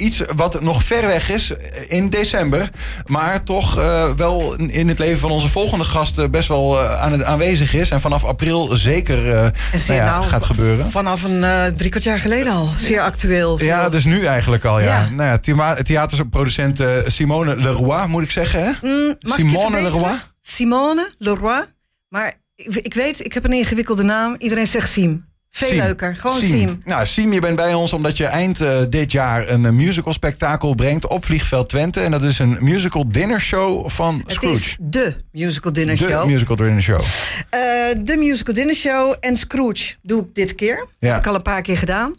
iets wat nog ver weg is in december. Maar toch uh, wel in het leven van onze volgende gasten best wel uh, aan het aanwezig is. En vanaf april zeker uh, nou ja, nou, gaat gebeuren. Vanaf een drie kwart jaar geleden al. Zeer actueel. Ja, dus nu eigenlijk al. Ja. ja. Nou ja, theaterproducent Simone Leroy, moet ik zeggen. Hè? Mm, Simone Leroy. Simone Leroy. Maar ik weet, ik heb een ingewikkelde naam. Iedereen zegt Sim. Veel leuker. Gewoon Siem. Nou, Siem, je bent bij ons omdat je eind uh, dit jaar een uh, musical spektakel brengt op Vliegveld Twente. En dat is een musical dinner show van Scrooge. Het is de musical dinner de show. De musical dinner show. Uh, de musical dinner show en Scrooge doe ik dit keer. Ja. Heb ik al een paar keer gedaan.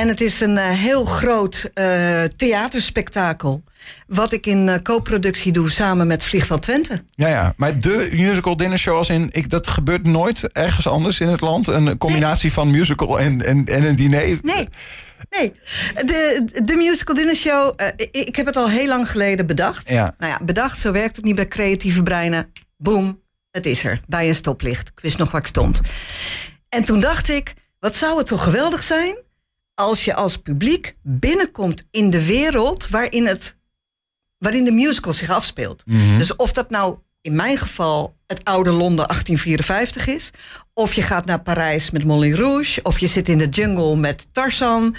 En het is een heel groot theaterspektakel. Wat ik in uh, co-productie doe samen met Vliegveld Twente. Ja, ja. Maar de musical dinner show als in... Ik, dat gebeurt nooit ergens anders in het land. Een combinatie van musical en, en, en een diner. Nee. Nee, de, de musical dinner show, uh, ik heb het al heel lang geleden bedacht. Ja. Nou ja, bedacht, zo werkt het niet bij creatieve breinen. Boom, het is er, bij een stoplicht. Ik wist nog waar ik stond. En toen dacht ik, wat zou het toch geweldig zijn... als je als publiek binnenkomt in de wereld waarin het waarin de musical zich afspeelt. Mhm. Dus of dat nou in mijn geval het oude Londen 1854 is, of je gaat naar Parijs met Moulin Rouge, of je zit in de jungle met Tarzan,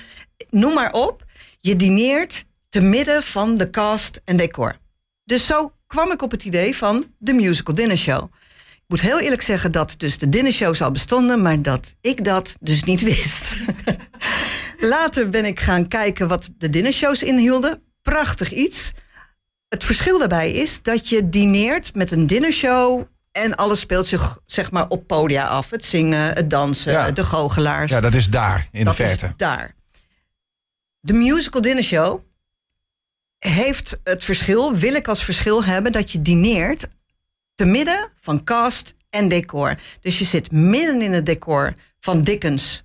noem maar op. Je dineert te midden van de cast en decor. Dus zo kwam ik op het idee van de musical dinner show. Ik moet heel eerlijk zeggen dat dus de dinnershows al bestonden, maar dat ik dat dus niet wist. Later ben ik gaan kijken wat de dinnershows inhielden. Prachtig iets. Het verschil daarbij is dat je dineert met een dinnershow en alles speelt zich zeg maar op podia af. Het zingen, het dansen, de goochelaars. Ja, dat is daar in de verte. Is daar. De musical dinnershow heeft het verschil, wil ik als verschil hebben, dat je dineert te midden van cast en decor. Dus je zit midden in het decor van Dickens,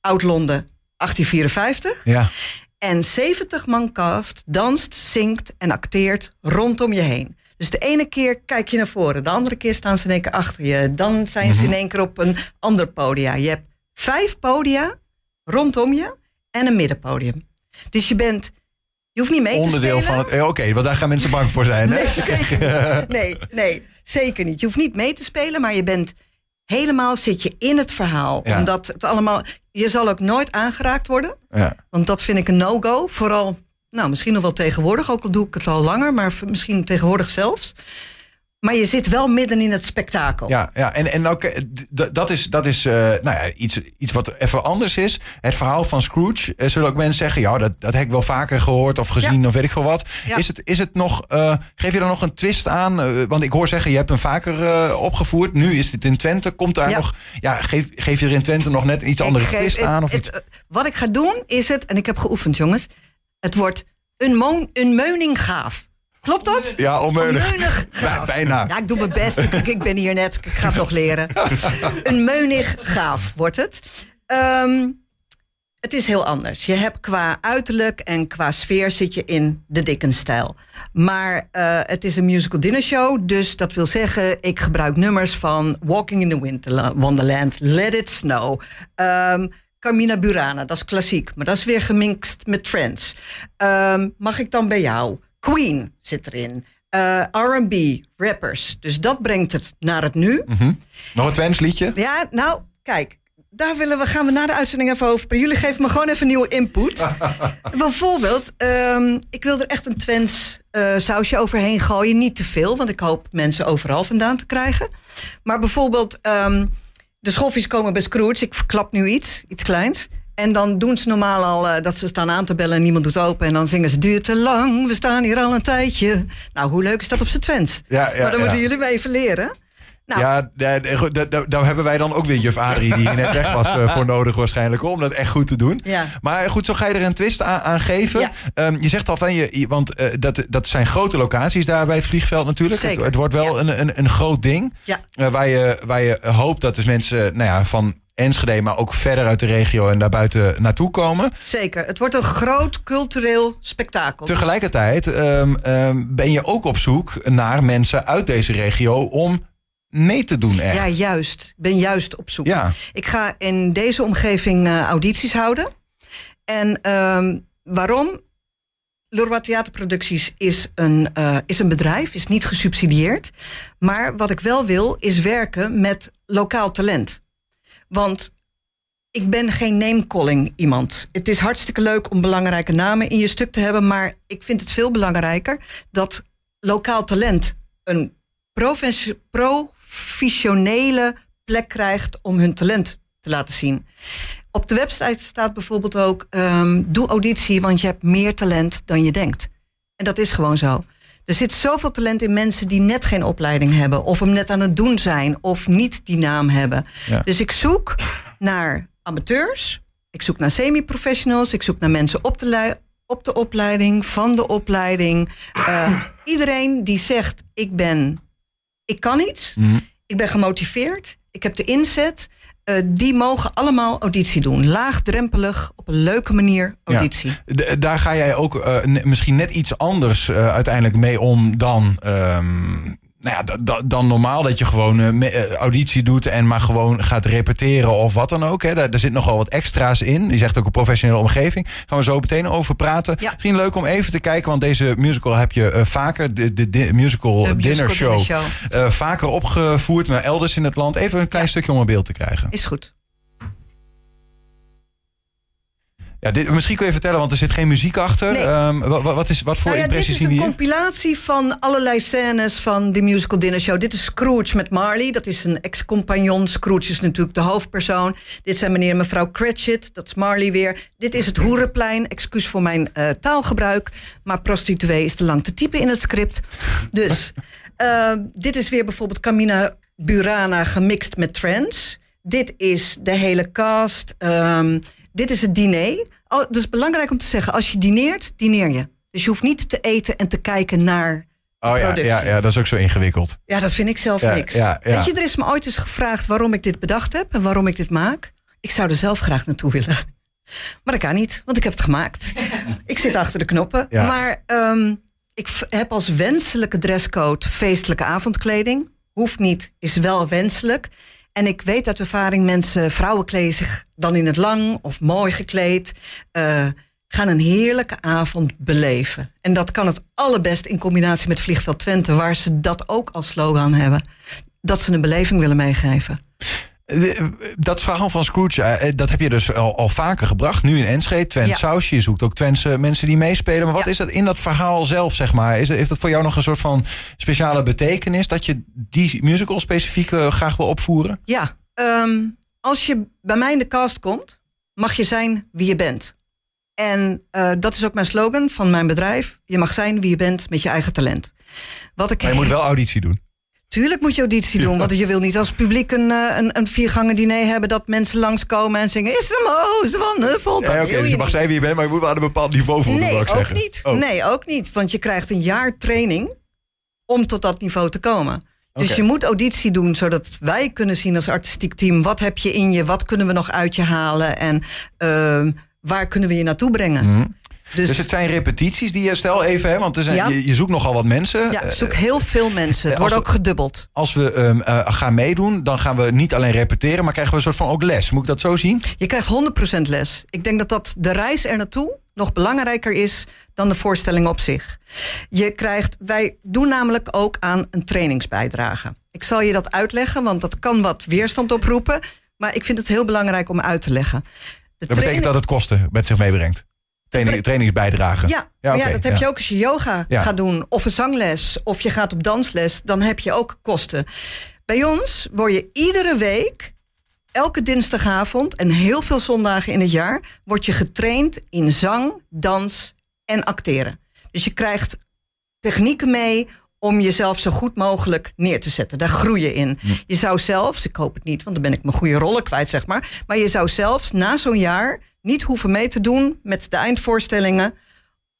Oud-Londen, 1854. Ja. En 70 man cast danst, zingt en acteert rondom je heen. Dus de ene keer kijk je naar voren, de andere keer staan ze in één keer achter je. Dan zijn ze in mhm. één keer op een ander podium. Je hebt vijf podia rondom je en een middenpodium. Dus je bent je hoeft niet mee Onderdeel te spelen. van het. Eh, Oké, want daar gaan mensen bang voor zijn. Hè? Nee, zeker nee, nee, zeker niet. Je hoeft niet mee te spelen, maar je bent helemaal zit je in het verhaal. Omdat het allemaal. Je zal ook nooit aangeraakt worden. Ja. Want dat vind ik een no-go. Vooral, nou, misschien nog wel tegenwoordig. Ook al doe ik het al langer, maar misschien tegenwoordig zelfs. Maar je zit wel midden in het spektakel. Ja, ja en, en ook, eh, dat is, dat is uh, nou ja, iets, iets wat even anders is. Het verhaal van Scrooge. Uh, zullen ook mensen zeggen, ja, dat, dat heb ik wel vaker gehoord of gezien of weet ik veel wat. Ja. Is, het, is het nog, uh, geef je er nog een twist aan? want ik hoor zeggen, je hebt hem vaker opgevoerd. Nu is het in Twente. Komt daar nog, ja, geef, geef je er in Twente nog net iets andere twist aan? Of het, iets? wat ik ga doen is het, en ik heb geoefend jongens. Het wordt een, moon, een meuning gaaf. Klopt dat? Ja, onmeunig. bijna. Ja, ik doe mijn best. ik, ik, ben hier net. Ik ga het nog leren. een meunig gaaf wordt het. Um, het is heel anders. Je hebt qua uiterlijk en qua sfeer zit je in de Dickens-stijl. Maar uh, het is een musical dinner show. Dus dat wil zeggen, ik gebruik nummers van Walking in the Winter Wonderland, Let It Snow. Um, Carmina Burana, dat is klassiek. Maar dat is weer gemixt met Friends. Um, mag ik dan bij jou? Queen zit erin. Uh, eh, RB, rappers. Dus dat brengt het naar het nu. Mhm. Nog een Twents liedje? Ja, nou, kijk. Daar willen we, gaan we na de uitzending even over. Jullie geven me gewoon even nieuwe input. Bijvoorbeeld, um, ik wil er echt een Twents uh, sausje overheen gooien. Niet te veel, want ik hoop mensen overal vandaan te krijgen. Maar bijvoorbeeld, um, de schoffies komen bij Scrooge. Ik verklap nu iets, iets kleins. En dan doen ze normaal al uh, dat ze staan aan te bellen en niemand doet open. En dan zingen ze: Duurt te lang, we staan hier al een tijdje. Nou, hoe leuk is dat op z'n Twents? Ja, ja, maar dan moeten jullie me even leren. Nou. Ja, daar hebben wij dan ook weer juf Adrie, die net weg was, uh, voor nodig waarschijnlijk, om dat echt goed te doen. Ja. Maar goed, zo ga je er een twist aan, aan geven. Ja. Um, je zegt al van je, want uh, dat, dat zijn grote locaties daar bij het vliegveld natuurlijk. Het, het wordt wel een, een, een groot ding. Ja. Uh, waar, je, waar je hoopt dat dus mensen nou ja, van Enschede, maar ook verder uit de regio en daarbuiten naartoe komen. Zeker, het wordt een groot cultureel spektakel. Tegelijkertijd um, um, ben je ook op zoek naar mensen uit deze regio om mee te doen echt. Ja, juist. Ik ben juist op zoek. Ja. Ik ga in deze omgeving uh, audities houden. En um, waarom? Leroy Theaterproducties is een, uh, is een bedrijf, is niet gesubsidieerd. Maar wat ik wel wil, is werken met lokaal talent. Want ik ben geen name-calling iemand. Het is hartstikke leuk om belangrijke namen in je stuk te hebben, maar ik vind het veel belangrijker dat lokaal talent een professionele plek krijgt om hun talent te laten zien. Op de website staat bijvoorbeeld ook: um, doe auditie, want je hebt meer talent dan je denkt. En dat is gewoon zo. Er zit zoveel talent in mensen die net geen opleiding hebben, of hem net aan het doen zijn, of niet die naam hebben. Dus ik zoek naar amateurs, ik zoek naar semi-professionals, ik zoek naar mensen op de, op de opleiding, van de opleiding. Uh, iedereen die zegt: ik ben, ik kan iets, mm ik ben gemotiveerd, ik heb de inzet. Uh, die mogen allemaal auditie doen. Laagdrempelig, op een leuke manier auditie. Ja. Daar ga jij ook uh, misschien net iets anders uh, uiteindelijk mee om dan um, nou ja, dan normaal dat je gewoon uh, auditie doet en maar gewoon gaat repeteren of wat dan ook. Hè. Daar, zit nogal wat extra's in. Je zegt ook een professionele omgeving. Gaan we zo meteen over praten. Ja. Misschien leuk om even te kijken, want deze musical heb je uh, vaker, de, de, de musical, de dinner show, show. Uh, vaker opgevoerd, maar elders in het land. Even een klein stukje om een beeld te krijgen. Is goed. Ja, dit, misschien kun je vertellen, want er zit geen muziek achter. Nee. Um, wat, wat, is, wat voor nou ja, impressies zien Dit is een compilatie van allerlei scènes van de musical dinner show. Dit is Scrooge met Marley. Dat is een ex-compagnon. Scrooge is natuurlijk de hoofdpersoon. Dit zijn meneer en mevrouw Cratchit. Dat is Marley weer. Dit is het Hoerenplein. Excuus voor mijn uh, taalgebruik. Maar prostituee is te lang te typen in het script. Dus uh, dit is weer bijvoorbeeld Camina Burana gemixt met trance. Dit is de hele cast... Um, dit is het diner. Oh, dus belangrijk om te zeggen, als je dineert, dineer je. Dus je hoeft niet te eten en te kijken naar Oh ja, ja, ja, dat is ook zo ingewikkeld. Ja, dat vind ik zelf niks. Ja, Weet je, er is me ooit eens gevraagd waarom ik dit bedacht heb en waarom ik dit maak. Ik zou er zelf graag naartoe willen. Maar dat kan niet, want ik heb het gemaakt. ik zit achter de knoppen. Maar um, ik heb als wenselijke dresscode feestelijke avondkleding. Hoeft niet, is wel wenselijk. En ik weet uit ervaring, mensen, vrouwen kleden zich dan in het lang of mooi gekleed. Uh, gaan een heerlijke avond beleven. En dat kan het allerbest in combinatie met Vliegveld Twente, waar ze dat ook als slogan hebben. Dat ze een beleving willen meegeven. Dat verhaal van Scrooge, eh, eh, dat heb je dus al, al vaker gebracht. Nu in Enschede, Twents ja. sausje. Je zoekt ook Twentse mensen die meespelen. Maar wat is dat in dat verhaal zelf, zeg maar? Is, heeft dat voor jou nog een soort van speciale betekenis... dat je die musical specifiek graag wil opvoeren? Ja, um, als je bij mij in de cast komt... mag je zijn wie je bent. En uh, dat is ook mijn slogan van mijn bedrijf. Je mag zijn wie je bent met je eigen talent. Wat ik maar je moet wel auditie doen. Tuurlijk moet je auditie doen, want je wil niet als publiek een, eh, een, een viergangen diner hebben dat mensen langskomen en zingen: Is hem moos van Huffel? Ja, Oké, okay, dus je mag zijn wie je bent, maar je moet wel aan een bepaald niveau voldoen. Nee, ook zeggen. niet. Oh. Nee, ook niet. Want je krijgt een jaar training om tot dat niveau te komen. Dus je moet auditie doen, zodat wij kunnen zien als artistiek team... wat heb je in je, wat kunnen we nog uit je halen... en uh, waar kunnen we je naartoe brengen. Mm. Dus, dus, het zijn repetities die je stel even, hè, want er zijn, je, je, zoekt nogal wat mensen. Ja, ik zoek heel veel mensen. Het wordt ook gedubbeld. Als we um, uh, gaan meedoen, dan gaan we niet alleen repeteren, maar krijgen we een soort van ook les. Moet ik dat zo zien? Je krijgt 100% les. Ik denk dat dat de reis er naartoe nog belangrijker is dan de voorstelling op zich. Je krijgt, wij doen namelijk ook aan een trainingsbijdrage. Ik zal je dat uitleggen, want dat kan wat weerstand oproepen. Maar ik vind het heel belangrijk om uit te leggen. De dat betekent dat het kosten met zich meebrengt? Training, trainingsbijdrage. Ja, ja, ja, dat heb je ook als je yoga gaat doen. Of een zangles. Of je gaat op dansles. Dan heb je ook kosten. Bij ons word je iedere week, elke dinsdagavond en heel veel zondagen in het jaar, word je getraind in zang, dans en acteren. Dus je krijgt technieken mee om jezelf zo goed mogelijk neer te zetten. Daar groei je in. Je zou zelfs, ik hoop het niet, want dan ben ik mijn goede rollen kwijt, zeg maar. Maar je zou zelfs na zo'n jaar niet hoeven mee te doen met de eindvoorstellingen,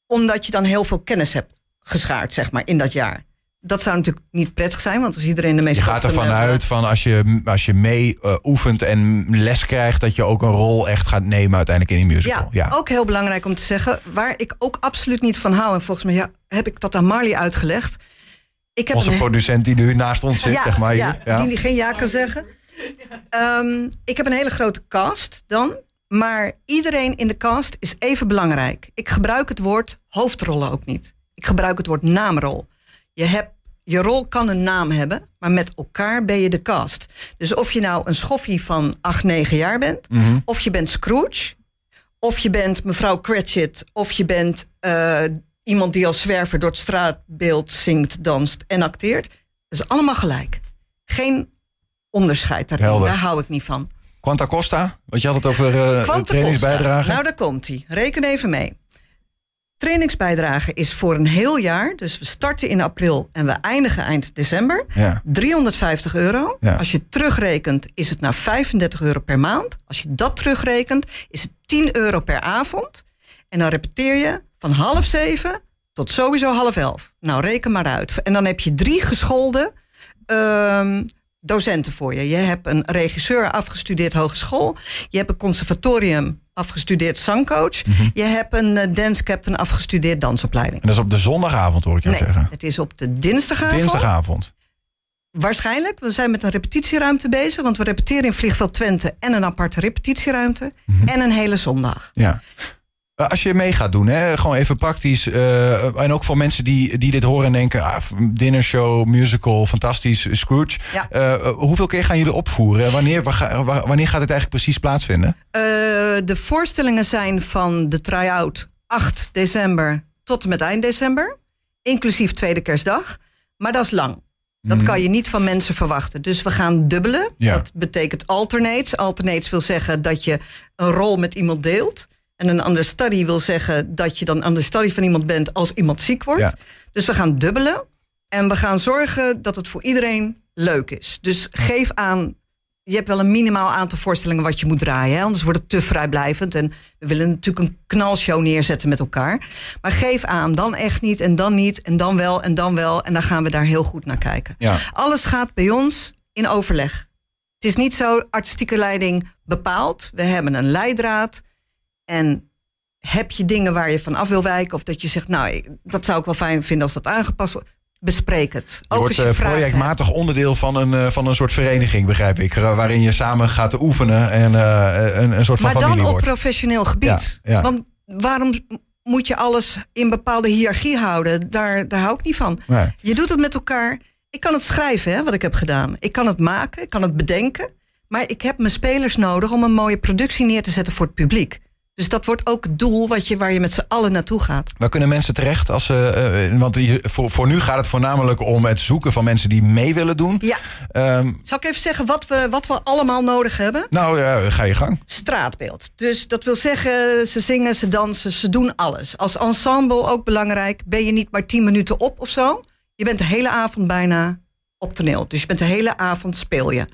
omdat je dan heel veel kennis hebt geschaard, zeg maar, in dat jaar. Dat zou natuurlijk niet prettig zijn, want als iedereen de meest. Je gaat ervan uit van als je, als je mee uh, oefent en les krijgt, dat je ook een rol echt gaat nemen uiteindelijk in die musical. Ja, ja, ook heel belangrijk om te zeggen, waar ik ook absoluut niet van hou. En volgens mij ja, heb ik dat aan Marley uitgelegd. Ik heb Onze een... producent die nu naast ons zit, zeg maar. Ja, ja, die geen ja kan zeggen. Um, ik heb een hele grote cast dan Maar iedereen in de cast is even belangrijk. Ik gebruik het woord hoofdrollen ook niet. Ik gebruik het woord naamrol. Je, hebt, je rol kan een naam hebben, maar met elkaar ben je de cast. Dus of je nou een schoffie van 8, 9 jaar bent, mhm. of je bent Scrooge, of je bent mevrouw Cratchit, of je bent uh, iemand die als zwerver door het straatbeeld zingt, danst en acteert. Dat is allemaal gelijk. Geen onderscheid daarin. Daar hou ik niet van. Quanta Costa, want je had het over uh, trainingsbijdrage. Nou, daar komt hij. Reken even mee. Trainingsbijdrage is voor een heel jaar. Dus we starten in april en we eindigen eind december. Ja. 350 euro. Als je terugrekent is het naar 35 euro per maand. Als je dat terugrekent is het 10 euro per avond. En dan repeteer je van half zeven tot sowieso half elf. Nou, reken maar uit. En dan heb je drie geschoolde uh, docenten voor je. Je hebt een regisseur afgestudeerd hogeschool. Je hebt een conservatorium afgestudeerd zangcoach. Mhm. Je hebt een uh, dance captain afgestudeerd dansopleiding. En dat is op de zondagavond, hoor ik jou nee, zeggen. Het is op de dinsdagavond. Dinsdagavond. Waarschijnlijk. We zijn met een repetitieruimte bezig. Want we repeteren in Vliegveld Twente en een aparte repetitieruimte. Mhm. En een hele zondag. Ja. Eh, als je mee gaat doen, hè, gewoon even praktisch. Uh, en ook voor mensen die, die dit horen en denken: ah, dinnershow, musical, fantastisch, Scrooge. Uh, hoeveel keer gaan jullie opvoeren? Wanneer, wanneer gaat het eigenlijk precies plaatsvinden? de voorstellingen zijn van de try-out 8 december tot en met eind december. Inclusief tweede kerstdag. Maar dat is lang. Dat mhm. kan je niet van mensen verwachten. Dus we gaan dubbelen. Dat betekent alternates. Alternates wil zeggen dat je een rol met iemand deelt. En een understudy wil zeggen dat je dan understudy van iemand bent als iemand ziek wordt. Dus we gaan dubbelen. En we gaan zorgen dat het voor iedereen leuk is. Dus geef aan. Je hebt wel een minimaal aantal voorstellingen wat je moet draaien. Hè? Anders wordt het te vrijblijvend. En we willen natuurlijk een knalshow neerzetten met elkaar. Maar geef aan, dan echt niet en dan niet en dan wel en dan wel. En dan gaan we daar heel goed naar kijken. Ja. Alles gaat bij ons in overleg. Het is niet zo artistieke leiding bepaald. We hebben een leidraad. En heb je dingen waar je van af wil wijken? Of dat je zegt, nou, dat zou ik wel fijn vinden als dat aangepast wordt. Bespreek het. Ook wordt als je uh, projectmatig onderdeel van een, uh, van een soort vereniging, begrijp ik. Uh, waarin je samen gaat oefenen en een, een soort van maar familie Maar dan op professioneel gebied. Ja, Want waarom moet je alles in bepaalde hiërarchie houden? Daar, daar hou ik niet van. Nee. Je doet het met elkaar. Ik kan het schrijven, hè, wat ik heb gedaan. Ik kan het maken, ik kan het bedenken. Maar ik heb mijn spelers nodig om een mooie productie neer te zetten voor het publiek. Dus dat wordt ook het doel wat je, waar je met z'n allen naartoe gaat. Waar kunnen mensen terecht? Als ze, uh, want voor, voor nu gaat het voornamelijk om het zoeken van mensen die mee willen doen. Ja. Um, Zal ik even zeggen wat we, wat we allemaal nodig hebben? Nou, uh, ga je gang. Straatbeeld. Dus dat wil zeggen, ze zingen, ze dansen, ze doen alles. Als ensemble ook belangrijk. Ben je niet maar tien minuten op of zo? Je bent de hele avond bijna op toneel. Dus je bent de hele avond speel je.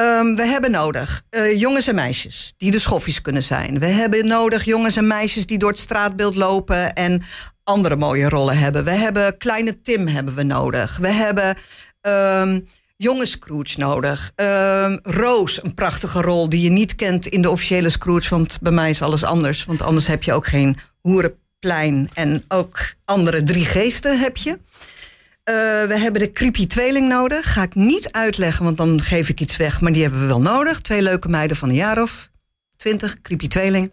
Um, we hebben nodig uh, jongens en meisjes die de schoffies kunnen zijn. We hebben nodig jongens en meisjes die door het straatbeeld lopen en andere mooie rollen hebben. We hebben kleine Tim hebben we nodig. We hebben um, jonge Scrooge nodig. Um, Roos, een prachtige rol die je niet kent in de officiële Scrooge, want bij mij is alles anders. Want anders heb je ook geen hoerenplein en ook andere drie geesten heb je. Uh, we hebben de creepy tweeling nodig. Ga ik niet uitleggen, want dan geef ik iets weg. Maar die hebben we wel nodig. Twee leuke meiden van een jaar of twintig. Creepy tweeling.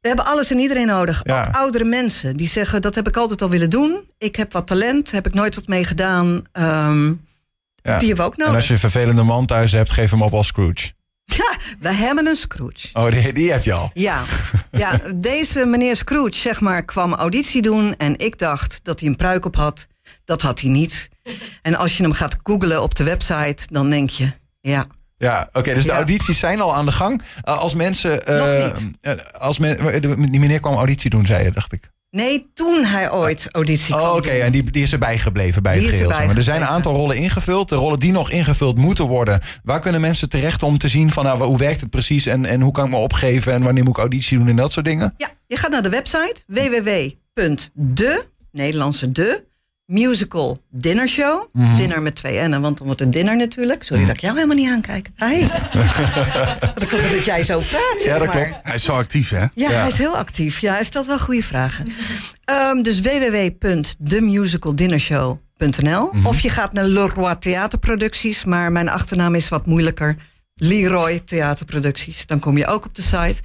We hebben alles en iedereen nodig. Ook oudere mensen die zeggen: dat heb ik altijd al willen doen. Ik heb wat talent, heb ik nooit wat mee gedaan. Um, ja. Die hebben we ook nodig. En als je een vervelende man thuis hebt, geef hem op als Scrooge. Ja, we hebben een Scrooge. Oh, die, die heb je al. Ja. ja, deze meneer Scrooge, zeg maar, kwam auditie doen. En ik dacht dat hij een pruik op had. Dat had hij niet. En als je hem gaat googlen op de website, dan denk je, ja. Ja, oké, dus de audities zijn al aan de gang. Uh, als mensen. Uh, als men, die meneer kwam auditie doen, zei je, dacht ik. Nee, toen hij ooit auditie kwam. Oh, oké, en die, die is erbij gebleven bij het geheel. Er, er zijn een aantal rollen ingevuld. De rollen die nog ingevuld moeten worden. Waar kunnen mensen terecht om te zien van nou, hoe werkt het precies en, en hoe kan ik me opgeven en wanneer moet ik auditie doen en dat soort dingen? Ja, je gaat naar de website www.de, Nederlandse de, musical dinner show. Mhm. Dinner met twee N'en, want dan wordt het dinner natuurlijk. Sorry mhm. dat ik jou helemaal niet aankijk. Hi. dat komt dat jij zo praat. Ja, dat klopt. Hij is zo actief, hè? Ja, hij is heel actief. Ja, hij stelt wel goede vragen. um, dus www.themusicaldinnershow.nl mm Of je gaat naar Leroy Theaterproducties, maar mijn achternaam is wat moeilijker. Leroy Theaterproducties. Dan kom je ook op de site.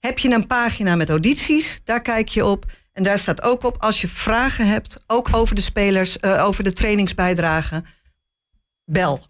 Heb je een pagina met audities, daar kijk je op. En daar staat ook op, als je vragen hebt, ook over de spelers, uh, over de trainingsbijdragen, bel,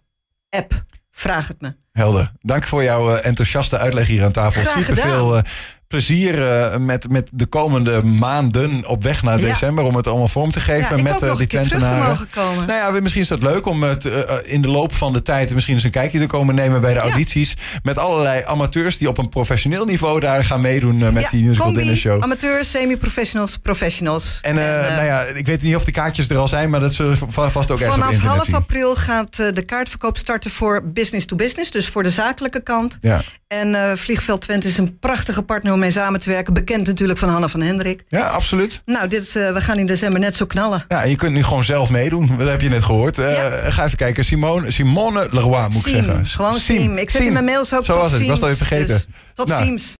app, vraag het me. Helder. Dank voor jouw uh, enthousiaste uitleg hier aan tafel. Super veel uh, plezier uh, met, met de komende maanden op weg naar december om het allemaal vorm te geven ja, met uh, die Twentenaren. Nou ja, misschien is dat leuk om het uh, in de loop van de tijd misschien eens een kijkje te komen nemen bij de audities met allerlei amateurs die op een professioneel niveau daar gaan meedoen met die musical combi, dinner show. Amateurs, semi-professionals, professionals. En, en nou ja, ik weet niet of de kaartjes er al zijn, maar dat zullen vast ook op internet Vanaf half zien. april gaat de kaartverkoop starten voor business to business, dus voor de zakelijke kant. Ja. En Vliegveld Twente is een prachtige partner om mee samen te werken. Bekend natuurlijk van Hanna van Hendrik. Ja, absoluut. Nou, dit, uh, we gaan in december net zo knallen. Ja, je kunt nu gewoon zelf meedoen. Dat heb je net gehoord. Uh, ja. Ga even kijken. Simone, Simone Leroy moet Siem, ik zeggen. Gewoon Siem. Ik zet in mijn mails ook Zo tot was het. Ik was even vergeten. Dus tot nou, Siems.